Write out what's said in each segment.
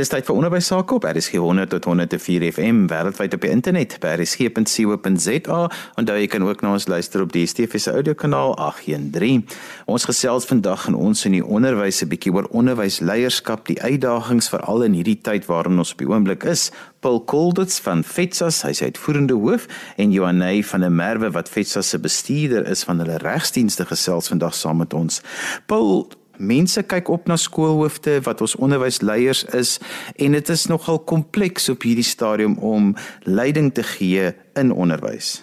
Dis tyd vir onderwys sake op RSG 100 tot 104 FM wêreldwyd op die internet by rsg.co.za en daar jy kan ook na ons luister op die DSTV se audiokanaal 813. Ons gesels vandag in ons in die onderwys 'n bietjie oor onderwysleierskap, die uitdagings veral in hierdie tyd waarin ons op die oomblik is. Paul Kolditz van FETSAS, hy is uitvoerende hoof en Johanay van der Merwe wat FETSAS se bestuurder is van hulle regsdienste gesels vandag saam met ons. Paul mense kyk op na skoolhoofde wat ons onderwysleiers is en dit is nogal kompleks op hierdie stadium om leiding te gee in onderwys.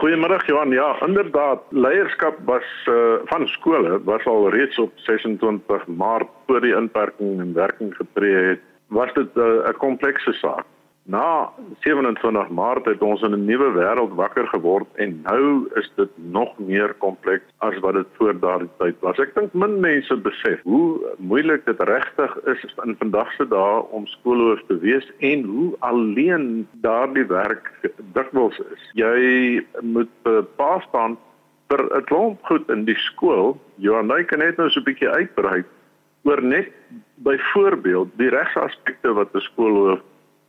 Goeiemôre Johan. Ja, inderdaad, leierskap was uh, van skole was al reeds op 26 Maart voor die inperking in werking getree het, was dit eh, 'n uh, komplekse saak. Na 27 Maart het ons in 'n nuwe wêreld wakker geword en nou is dit nog meer kompleks as wat dit voor daardie tyd was. Ek dink min mense besef hoe moeilik dit regtig is in vandag se dae om skoolhoof te wees en hoe alleen daardie werk dikwels is. Jy moet pas staan vir 'n klomp goed in die skool. Johanay kan net nou so 'n bietjie uitbrei oor net byvoorbeeld die regsaspekte wat 'n skoolhoof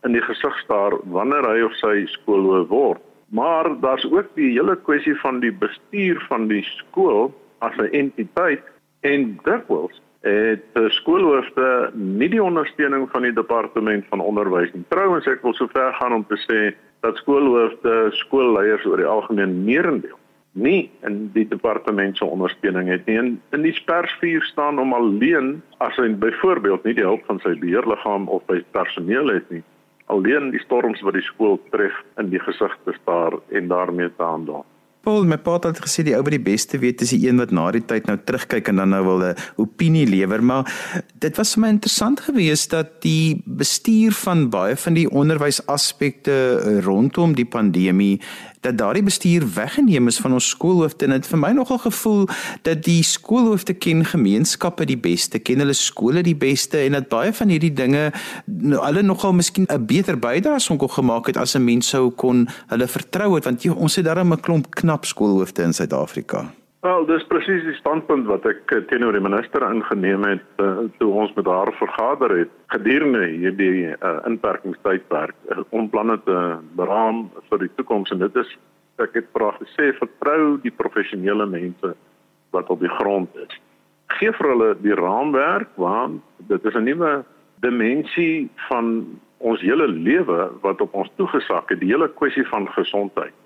in die gesig staar wanneer hy of sy skoolhoof word. Maar daar's ook die hele kwessie van die bestuur van die skool as 'n entiteit en dikwels het skoolhoofde nie die ondersteuning van die departement van onderwys nie. Trouwens ek wil sover gaan om te sê dat skoolhoofde skoolleiers oor die algemeen meerendeel nie in die departement se ondersteuning het nie. In, in die persvuur staan om alleen as hy byvoorbeeld nie die hulp van sy beheerliggaam of by personeel het nie alleen die storms wat die skool tref in die gesig te staar en daarmee te handel. Paul, my pa het gesê die ou wat die beste weet is die een wat na die tyd nou terugkyk en dan nou wil 'n opinie lewer, maar dit was vir my interessant geweest dat die bestuur van baie van die onderwysaspekte rondom die pandemie dat daardie bestuur weggeneem is van ons skoolhoofde en dit vir my nogal gevoel dat die skoolhoofde ken gemeenskappe die beste, ken hulle skole die beste en dat baie van hierdie dinge nou, hulle nogal miskien 'n beter bydrae sou kon gemaak het as 'n mens sou kon hulle vertrou het want jy, ons het darem 'n klomp knap skoolhoofde in Suid-Afrika. Wel, dis presies die standpunt wat ek eh, teenoor die minister ingeneem het uh, toe ons met haar vergader het gedurende hierdie uh, inperkingstydperk om planne te beraam vir die toekoms en dit is ek het vrae gesê vertrou die professionele mense wat op die grond is. Geef vir hulle die raamwerk want dit is 'n nuwe dimensie van ons hele lewe wat op ons toegesak het, die hele kwessie van gesondheid.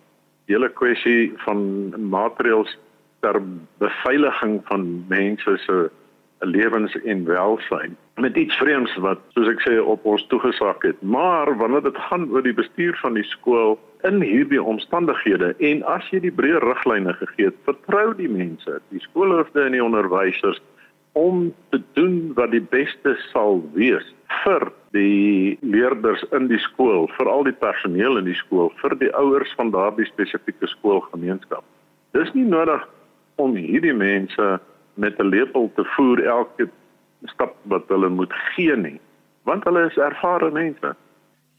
Die hele kwessie van maatreëls ter beveiliging van mense se lewens en welsyn. Met iets vreemds wat soos ek sê op ons toegesak het. Maar wanneer dit gaan oor die bestuur van die skool in hierdie omstandighede en as jy die breë riglyne gegee het vertrou die mense die skoolhoofde en die onderwysers om te doen wat die beste sal wees vir die leerders in die skool vir al die personeel in die skool vir die ouers van daardie spesifieke skoolgemeenskap. Dis nie nodig om hierdie mense met 'n lepel te voer elke stap wat hulle moet gee nie want hulle is ervare mense.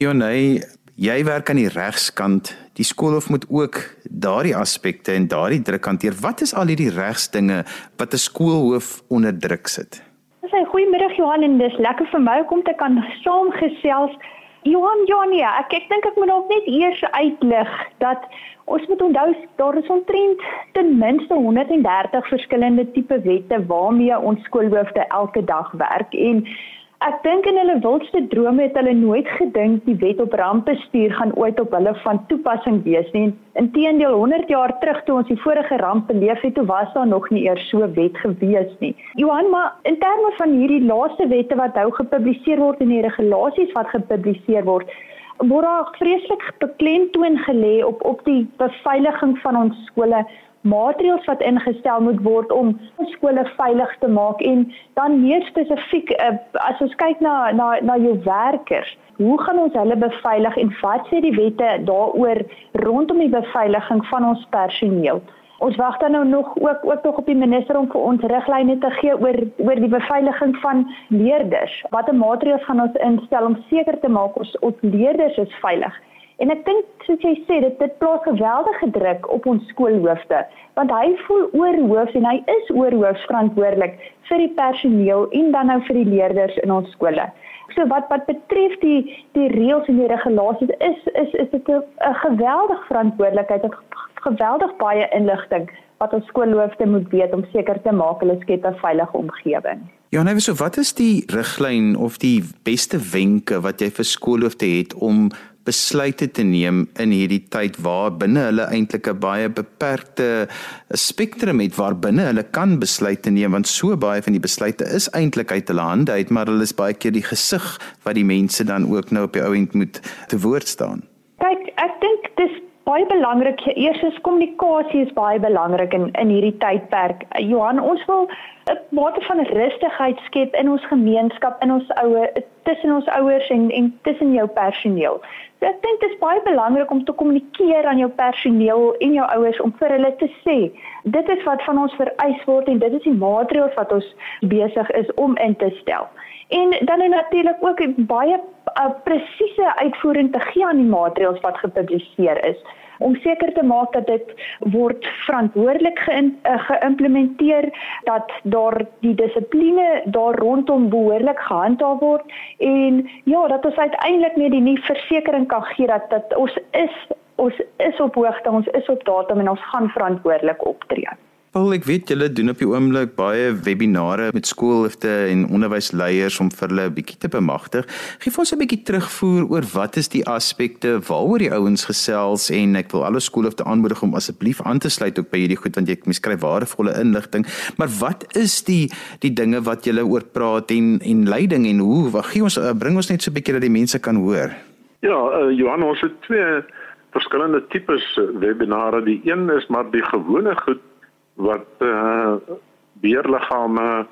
Ja nee, jy werk aan die regskant. Die skoolhof moet ook daardie aspekte en daardie druk hanteer. Wat is al hierdie regsdinge wat 'n skoolhoof onder druk sit? Dis 'n goeiemiddag Johan en dis lekker vir my om te kan saamgesels. Johan Johan ja, ek ek dink ek moet nog net eers uitlig dat Ons moet onthou daar is omtrent ten minste 130 verskillende tipe wette waarmee ons skoolhoofde elke dag werk en ek dink in hulle wildste drome het hulle nooit gedink die wet op rampbestuur gaan ooit op hulle van toepassing wees nie. Inteendeel 100 jaar terug toe ons die vorige ramp beleef het, toe was daar nog nie eers so wet gewees nie. Johan, maar in terme van hierdie laaste wette wat nou gepubliseer word en die regulasies wat gepubliseer word, word vreeslik beklemtoon gelê op op die beveiliging van ons skole. Maatreëls wat ingestel moet word om skole veilig te maak en dan meer spesifiek uh, as ons kyk na na na jou werkers hoe gaan ons hulle beveilig en wat sê die wette daaroor rondom die beveiliging van ons personeel Ons wag dan nou nog ook ook nog op die minister om vir ons riglyne te gee oor oor die beveiliging van leerders. Watter maatreëls gaan ons instel om seker te maak ons ons leerders is veilig? En ek dink soos jy sê dit dit plaas geweldige druk op ons skoolhoofde want hy voel oorhoofs en hy is oorhoofs verantwoordelik vir die personeel en dan nou vir die leerders in ons skole. So wat wat betref die die reëls en die regulasies is is is dit 'n geweldige verantwoordelikheid en geweldig baie inligting wat ons skoolhoofde moet weet om seker te maak hulle skep 'n veilige omgewing. Ja, nou so wat is die riglyn of die beste wenke wat jy vir skoolhoofde het om besluite te neem in hierdie tyd waar binne hulle eintlik 'n baie beperkte spektrum het waar binne hulle kan besluite neem want so baie van die besluite is eintlik uit hulle hande uit maar hulle is baie keer die gesig wat die mense dan ook nou op die ou end moet te woord staan. Kyk, ek dink dis baie belangrik. Eerstens kommunikasie is baie belangrik in in hierdie tydperk. Johan, ons wil 'n mate van rustigheid skep in ons gemeenskap, in ons ouer tussen ons ouers en en tussen jou personeel. So ek dink dit is baie belangrik om te kommunikeer aan jou personeel en jou ouers om vir hulle te sê dit is wat van ons vereis word en dit is die maatreëls wat ons besig is om in te stel. En dan is natuurlik ook baie uh, presiese uitvoering te gee aan die maatreëls wat gepubliseer is om seker te maak dat dit word verantwoordelik ge uh, geïmplementeer dat daar die dissipline daar rondom behoorlik gehandhaaf word en ja dat ons uiteindelik net die nie versekering kan gee dat dat ons is ons is op hoogte ons is op datum en ons gaan verantwoordelik optree. Paul, ek weet julle doen op die oomblik baie webinare met skoolhoofde en onderwysleiers om vir hulle 'n bietjie te bemagtig. Geef ons 'n bietjie terugvoer oor wat is die aspekte waaroor die ouens gesels en ek wil alle skoolhoofde aanmoedig om asseblief aan te sluit ook by hierdie goed want jy skryf waardevolle inligting. Maar wat is die die dinge wat julle oor praat en en leiding en hoe? Wag, gee ons bring ons net so 'n bietjie dat die mense kan hoor. Ja, uh, Johan, ons het twee verskillende tipes webinare. Die een is maar die gewone goed wat uh beheerliggame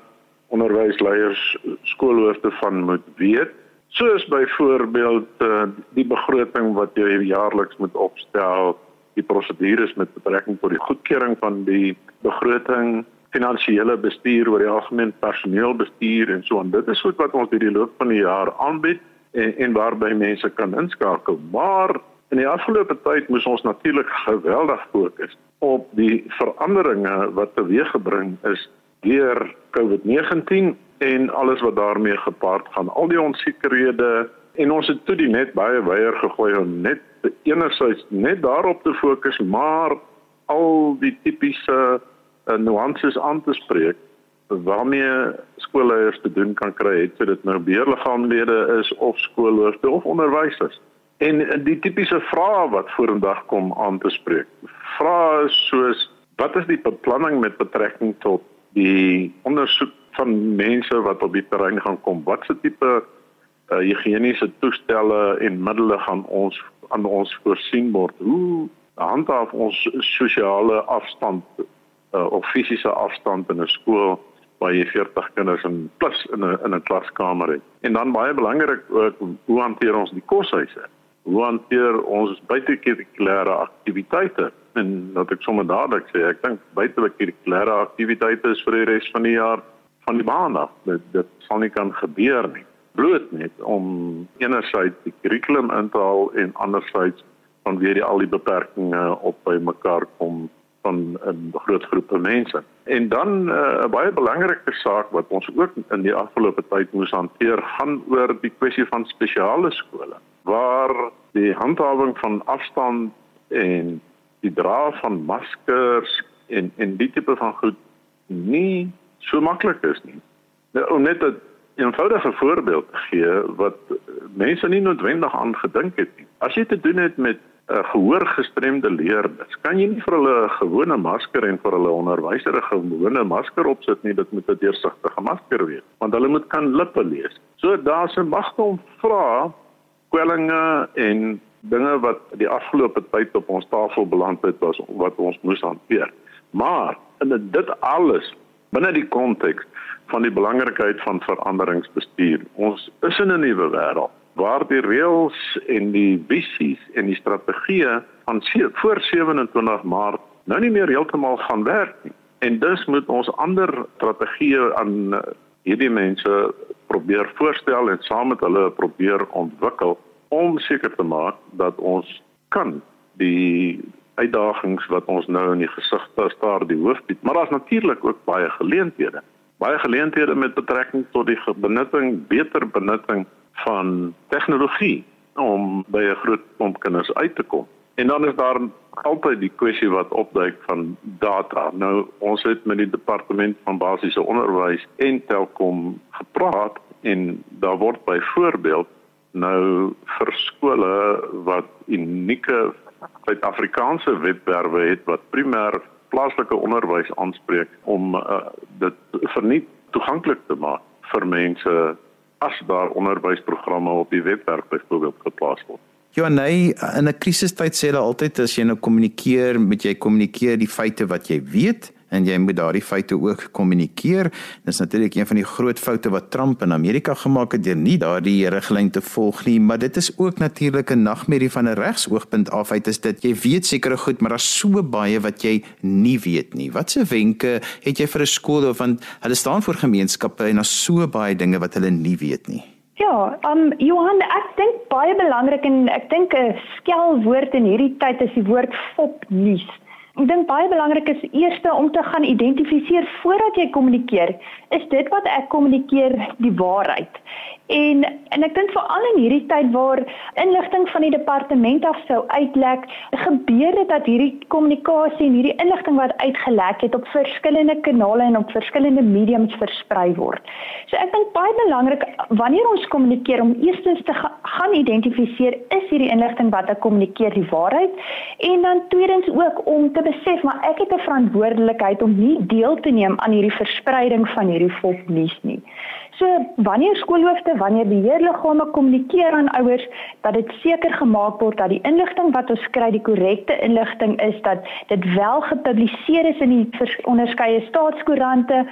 onderwysleiers skoolhoofde van moet weet. Soos byvoorbeeld uh die begroting wat jy jaarliks moet opstel, die prosedures met betrekking tot die goedkeuring van die begroting, finansiële bestuur oor die algemeen personeelbestuur en so aan. Dit is goed wat ons deur die loop van die jaar aanbied en en waarby mense kan inskakel. Maar in die afgelope tyd moes ons natuurlik geweldig fokus op die veranderinge wat teweeggebring is deur COVID-19 en alles wat daarmee gepaard gaan. Al die onsekerhede en ons het toe die net baie weier gegooi om net enerzijds net daarop te fokus, maar al die tipiese uh, nuances aan te spreek waarmee skoolleiers te doen kan kry, het dit nou beheerliggaamlede is of skoolhoofde of onderwysers. En die tipiese vrae wat vorendag kom aan te spreek vrae soos wat is die beplanning met betrekking tot die ondersoek van mense wat op die terrein gaan kom? Wat se tipe uh, higiëniese toestelle en middele gaan ons aan ons voorsien word? Hoe handhaaf ons sosiale afstand uh, of fisiese afstand in 'n skool waar jy 40 kinders in plus in 'n in 'n klaskamer het? En dan baie belangrik ook hoe hanteer ons die koshuise? Hoe hanteer ons buitekurrikulêre aktiwiteite? en dat ek sommer dadelik sê ek dink buitekurrikulêre aktiwiteite is vir die res van die jaar van die baan af dit dit sal nie kan gebeur nie bloot net om enerzijds die kurrikulum in te haal en anderzijds van weer die al die beperkings op by mekaar kom van 'n groot groepe mense. En dan eh, 'n uh, baie belangrike saak wat ons ook in die afgelope tyd moes hanteer, gaan oor die kwessie van spesiale skole waar die handhawing van afstand en die dra van maskers en en die tipe van goed nie so maklik is nie. Nou om net 'n eenvoudige voorbeeld te gee wat mense nie noodwendig aan gedink het nie. As jy te doen het met 'n gehoorgestremde leerders, kan jy nie vir hulle 'n gewone masker en vir hulle onderwyser 'n gewone masker opsit nie, dit moet 'n deursigtige masker wees, want hulle moet kan lippe lees. So daar's 'n magte om vra kwellinge en dinge wat die afgelope tyd op ons tafel beland het was wat ons moes hanteer. Maar in dit alles binne die konteks van die belangrikheid van veranderingsbestuur. Ons is in 'n nuwe wêreld waar die reëls en die visies en die strategieë van voor 27 Maart nou nie meer heeltemal gaan werk nie. En dus moet ons ander strategieë aan hierdie mense probeer voorstel en saam met hulle probeer ontwikkel om seker te maak dat ons kan die uitdagings wat ons nou in die gesig staar die hoof bied. Maar daar's natuurlik ook baie geleenthede. Baie geleenthede met betrekking tot die benutting, beter benutting van tegnologie om by 'n groot klomp kinders uit te kom. En dan is daar altyd die kwessie wat opduik van data. Nou ons het met die departement van basiese onderwys en Telkom gepraat en daar word byvoorbeeld nou vir skole wat unieke Suid-Afrikaanse webwerwe het wat primêr plaaslike onderwys aanspreek om uh, dit verniet toeganklik te maak vir mense as daar onderwysprogramme op die webwerf byvoorbeeld geplaas word. Ja nee, in 'n krisistyd sê hulle altyd as jy nou kommunikeer, moet jy kommunikeer die feite wat jy weet en jy moet daardie feite ook kommunikeer. Dis natuurlik een van die groot foute wat Trump in Amerika gemaak het deur nie daardie riglyn te volg nie, maar dit is ook natuurlik 'n nagmerrie van 'n regsoogpunt af uit is dit jy weet sekere goed, maar daar's so baie wat jy nie weet nie. Watse wenke het jy vir 'n skool of want hulle staan voor gemeenskappe en daar's so baie dinge wat hulle nie weet nie. Ja, um Johan, ek dink baie belangrik en ek dink 'n skelwoord in hierdie tyd is die woord fopnuus. Ek dink baie belangrik is eers om te gaan identifiseer voordat jy kommunikeer, is dit wat ek kommunikeer die waarheid. En en ek dink veral in hierdie tyd waar inligting van die departement af sou uitlek, gebeur dit dat hierdie kommunikasie en hierdie inligting wat uitgelek het op verskillende kanale en op verskillende mediums versprei word. So ek dink baie belangrik wanneer ons kommunikeer om eerstens te ga, gaan identifiseer is hierdie inligting wat ek kommunikeer die waarheid en dan tweedens ook om te besef maar ek het 'n verantwoordelikheid om nie deel te neem aan hierdie verspreiding van hierdie volksnuus nie. So wanneer skoolhoofde, wanneer beheerliggame kommunikeer aan ouers dat dit seker gemaak word dat die inligting wat ons kry die korrekte inligting is dat dit wel gepubliseer is in die onderskeie staatskoerante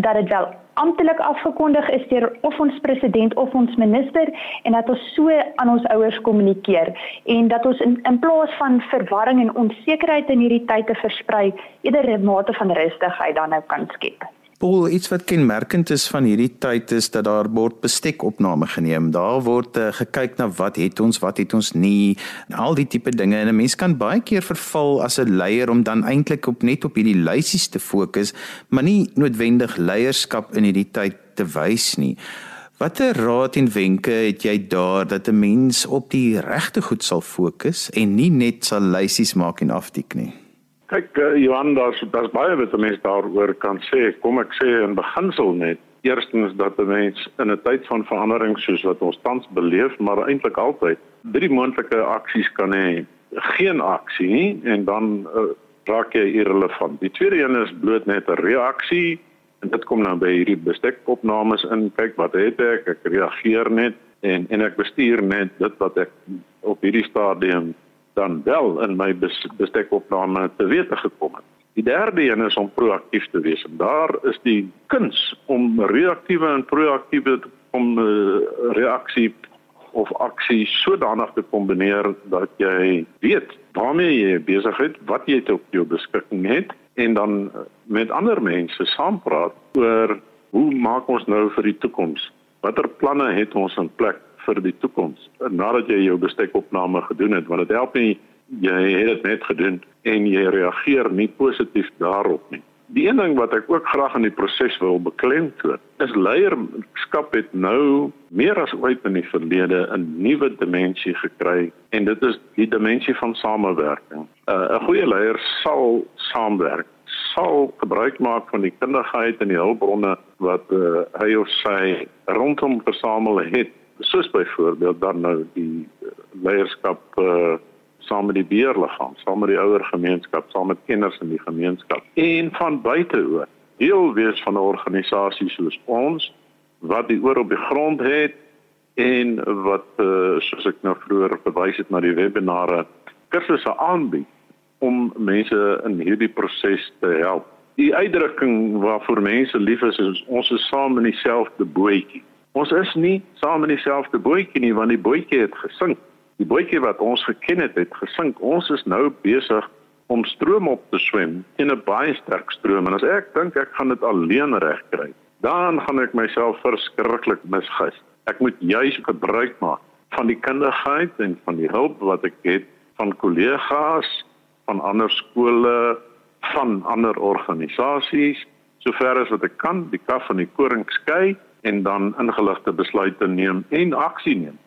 dat dit wel amptelik afgekondig is deur of ons president of ons minister en dat ons so aan ons ouers kommunikeer en dat ons in, in plaas van verwarring en onsekerheid in hierdie tyd te versprei eerder 'n mate van rustigheid dan nou kan skep. Paul, iets wat kenmerkend is van hierdie tyd is dat daar word bestekopname geneem. Daar word uh, gekyk na wat het ons, wat het ons nie, al die tipe dinge en 'n mens kan baie keer verval as 'n leier om dan eintlik op net op hierdie lysies te fokus, maar nie noodwendig leierskap in hierdie tyd te wys nie. Watter raad en wenke het jy daar dat 'n mens op die regte goed sal fokus en nie net sal lysies maak en aftik nie? Kyk uh, Johan, daar's daar's baie wat mense daaroor kan sê. Kom ek sê in beginsel net eerstens dat 'n mens in 'n tyd van verandering soos wat ons tans beleef, maar eintlik altyd drie moontlike aksies kan hê. Geen aksie nie en dan uh, raak jy irrelevant. Die tweede een is bloot net 'n reaksie en dit kom nou by hierdie bestekopnames in. Kyk wat het ek? Ek reageer net en en ek bestuur net dit wat ek op hierdie stadium dan wel in my bestekopname te wete gekom het. Die derde een is om proaktief te wees. En daar is die kuns om reaktiewe en proaktiewe om uh, reaksie of aksie sodanig te kombineer dat jy weet waarmee jy besig is, wat jy op jou beskikking het en dan eh, met ander mense saampraat oor hoe maak ons nou vir die toekoms? Watter planne het ons in plek vir die toekoms nadat jy jou bestekopname gedoen het want dit help nie jy het dit net gedoen en jy reageer nie positief daarop nie. Die een ding wat ek ook graag in die proses wil beklemtoon, is leierskap het nou meer as ooit in die verlede 'n nuwe dimensie gekry en dit is die dimensie van samewerking. Uh, 'n Goeie leier sal saamwerk, sal gebruik maak van die kundigheid en die hulpbronne wat uh, hy of sy rondom versamel het soos byvoorbeeld dan nou die eh, leierskap uh, saam met die beheerliggaam, saam met die ouer gemeenskap, saam met kenners in die gemeenskap en van buite oor. Deel wees van 'n organisasie soos ons wat die oor op die grond het en wat uh, soos ek nou vroeër verwys het na die webinare kursusse aanbied om mense in hierdie proses te help. Die uitdrukking waarvoor mense lief is, is ons is saam in dieselfde bootjie. Ons is nie saam in dieselfde bootjie nie want die bootjie het gesink. Die bootjie wat ons geken het, het gesink. Ons is nou besig om stroom op te swem in 'n baie sterk stroom en as ek dink ek gaan dit alleen regkry, dan gaan ek myself verskriklik misgis. Ek moet juis gebruik maak van die kundigheid en van die hulp wat ek het van kollegas, van ander skole, van ander organisasies, sover as wat ek kan, die kaf van die koring skei en dan ingeligte besluite neem en aksie neem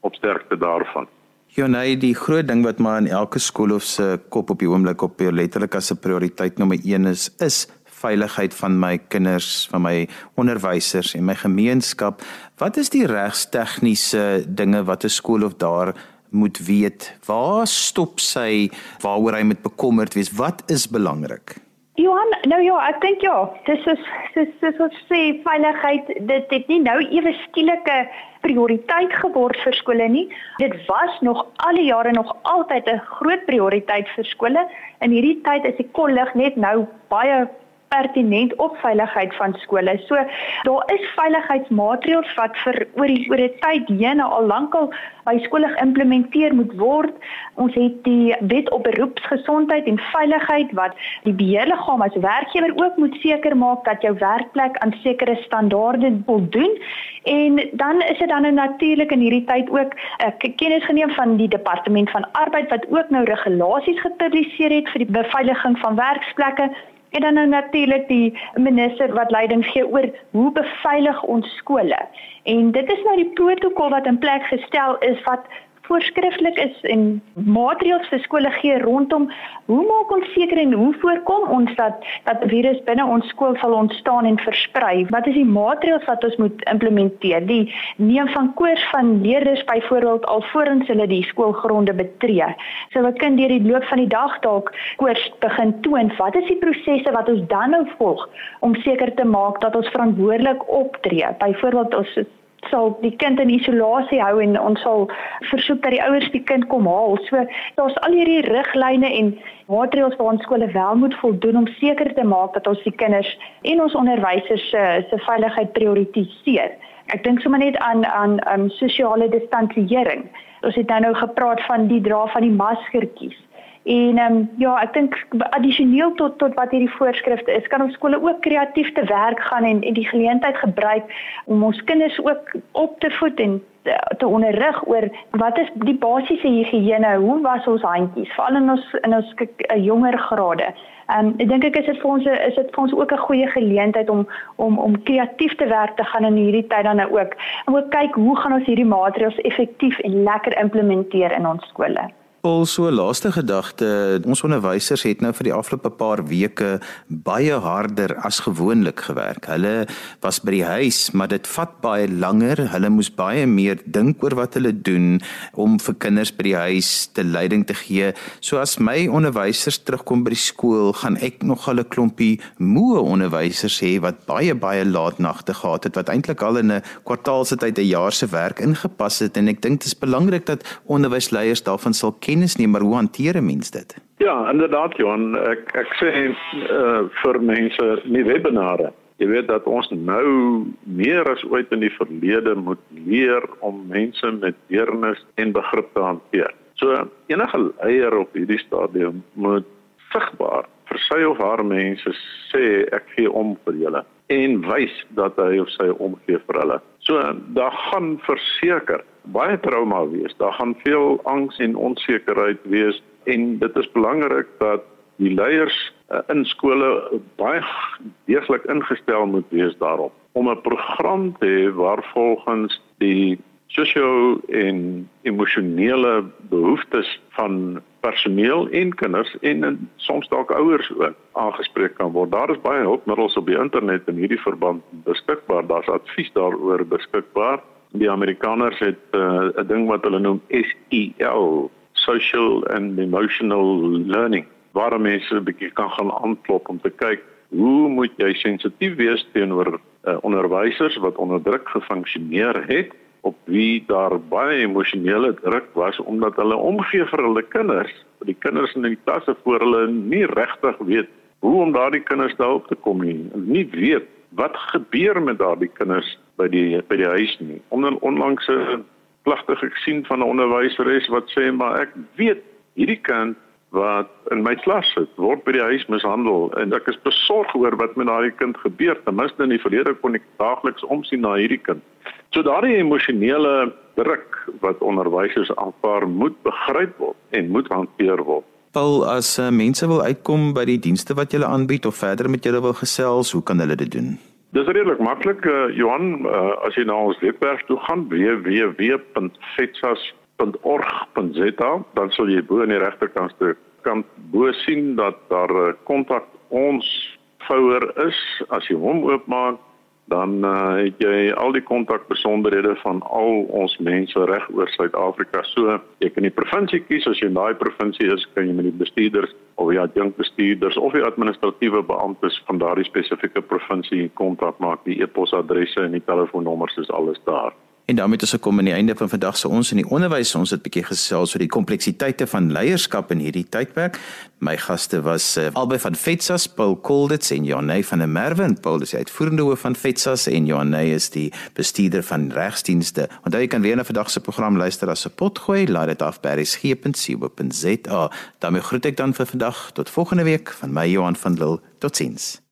op sterkte daarvan. Nee, die groot ding wat maar in elke skool of se kop op die oomblik op letterlik as 'n prioriteit nommer 1 is, is veiligheid van my kinders, van my onderwysers en my gemeenskap. Wat is die regstegniese dinge wat 'n skool of daar moet weet? Waar stop sy waaroor hy moet bekommerd wees? Wat is belangrik? Johan, nou ja, ek dink ja, dis is dis dis wat sê veiligheid dit het nie nou ewe skielike prioriteit geword vir skole nie. Dit was nog al die jare nog altyd 'n groot prioriteit vir skole. In hierdie tyd is die kollig net nou baie pertinent op veiligheid van skole. So daar is veiligheidsmaatreëls wat vir oor die oor die tyd heen al lankal by skole geïmplementeer moet word. Ons het die wet op beroepsgesondheid en veiligheid wat die beheerliggaam as werkgewer ook moet seker maak dat jou werkplek aan sekere standaarde voldoen. En dan is dit dan nou natuurlik in hierdie tyd ook 'n uh, kennis geneem van die departement van arbeid wat ook nou regulasies gepubliseer het vir die beveiliging van werksplekke En dan nou natuurlik die minister wat leiding gee oor hoe beveilig ons skole. En dit is nou die protokol wat in plek gestel is wat voorskrifklik is en maatreëls vir skole gee rondom hoe maak ons seker en hoe voorkom ons dat dat virus binne ons skool sal ontstaan en versprei? Wat is die maatreëls wat ons moet implementeer? Die neem van koers van leerders byvoorbeeld alvorens hulle die skoolgronde betree. So 'n kind deur die loop van die dag dalk koers begin toon. Wat is die prosesse wat ons dan nou volg om seker te maak dat ons verantwoordelik optree? Byvoorbeeld ons sal die kind in isolasie hou en ons sal versoek dat die ouers die kind kom haal. So daar's al hierdie riglyne en maatreëls waar ons skole wel moet voldoen om seker te maak dat ons die kinders en ons onderwysers se se veiligheid prioritiseer. Ek dink sommer net aan aan um, sosiale distansiering. Ons het nou nou gepraat van die dra van die maskertjies. En ehm um, ja, ek dink addisioneel tot tot wat hierdie voorskrifte is, kan ons skole ook kreatief te werk gaan en en die geleentheid gebruik om ons kinders ook op te voed en te, te onderrig oor wat is die basiese higiëne, hoe was ons handjies, veral in ons in ons eh, jonger grade. Ehm um, ek dink ek is dit vir ons is dit vir ons ook 'n goeie geleentheid om om om kreatief te werk te gaan in hierdie tyd dan nou ook. En ook kyk hoe gaan ons hierdie maatreëls effektief en lekker implementeer in ons skole. Paul, so laaste gedagte, ons onderwysers het nou vir die afgelope paar weke baie harder as gewoonlik gewerk. Hulle was by die huis, maar dit vat baie langer. Hulle moes baie meer dink oor wat hulle doen om vir kinders by die huis te leiding te gee. So as my onderwysers terugkom by die skool, gaan ek nog 'n klompie moe onderwysers hê wat baie baie laat nagte gehad het wat eintlik al in 'n kwartaal se tyd 'n jaar se werk ingepas het en ek dink dit is belangrik dat onderwysleiers daarvan sal kennis neem, maar hoe hanteer 'n mens dit? Ja, inderdaad Johan, ek ek sê uh, vir mense nie webinare. Jy weet dat ons nou meer as ooit in die verlede moet leer om mense met deernis en begrip te hanteer. So enige leier op hierdie stadium moet sigbaar vir sy of haar mense sê ek gee om vir julle en wys dat hy of sy omgee vir hulle. So daar gaan verseker baie trauma wees. Daar gaan veel angs en onsekerheid wees en dit is belangrik dat die leiers uh, in skole baie deeglik ingestel moet wees daarop om 'n program te hê waar volgens die sosio en emosionele behoeftes van personeel en kinders en, en soms dalk ouers ook aangespreek kan word. Daar is baie hulpmiddels op die internet in hierdie verband beskikbaar. Daar's advies daaroor beskikbaar. Die Amerikaners het eh, 'n uh, ding wat hulle noem SEL, Social and Emotional Learning, waar mense 'n bietjie kan gaan aanklop om te kyk hoe moet jy sensitief wees teenoor uh, onderwysers wat onder druk gefunksioneer het op wie daar baie emosionele druk was omdat hulle omgee vir hulle kinders, die kinders in die klasse voor hulle nie regtig weet hoe om daardie kinders daarop te kom nie. Nie weet wat gebeur met daardie kinders by die by die huis nie. Onder onlangs 'n pligtige gesien van 'n onderwyseres wat sê maar ek weet hierdie kind wat in my klas sit word by die huis mishandel en ek is besorg oor wat met daardie kind gebeur. Ten minste in die verlede kon ek daagliks omsien na hierdie kind. So daardie emosionele druk wat onderwysers aanvaar moet begryp word en moet hanteer word. Paul, as uh, mense wil uitkom by die dienste wat jy aanbied of verder met julle wil gesels, hoe kan hulle dit doen? Dis redelik maklik, uh, Johan, uh, as jy na ons webwerf toe gaan www.fetsas.org.za, dan sal jy bo in die regterkant kant bo sien dat daar 'n kontak ons vouer is. As jy hom oopmaak, dan uh, het jy al die kontakbesonderhede van al ons mense reg oor Suid-Afrika. So jy kan die provinsie kies as jy daai provinsie is, kan jy met die bestuurders of die adjunkbestuurders of die administratiewe beamptes van daardie spesifieke provinsie kontak maak. Die e-posadresse en die telefoonnommers is alles daar. En daarmee is ons gekom aan die einde van vandag se ons in die onderwys. Ons het 'n bietjie gesels oor die kompleksiteite van leierskap in hierdie tydperk. My gaste was uh, albei van FETSAS, Paul Kolditz en Janey van der Merwe. Paul is uitvoerende hoof van FETSAS en Janey is die bestuurder van regsdienste. Onthou jy kan weer na vandag se program luister as 'n potgooi. Laat dit af by resgep.co.za. daarmee groet ek dan vir vandag tot volgende week van my Johan van Lille. Totsiens.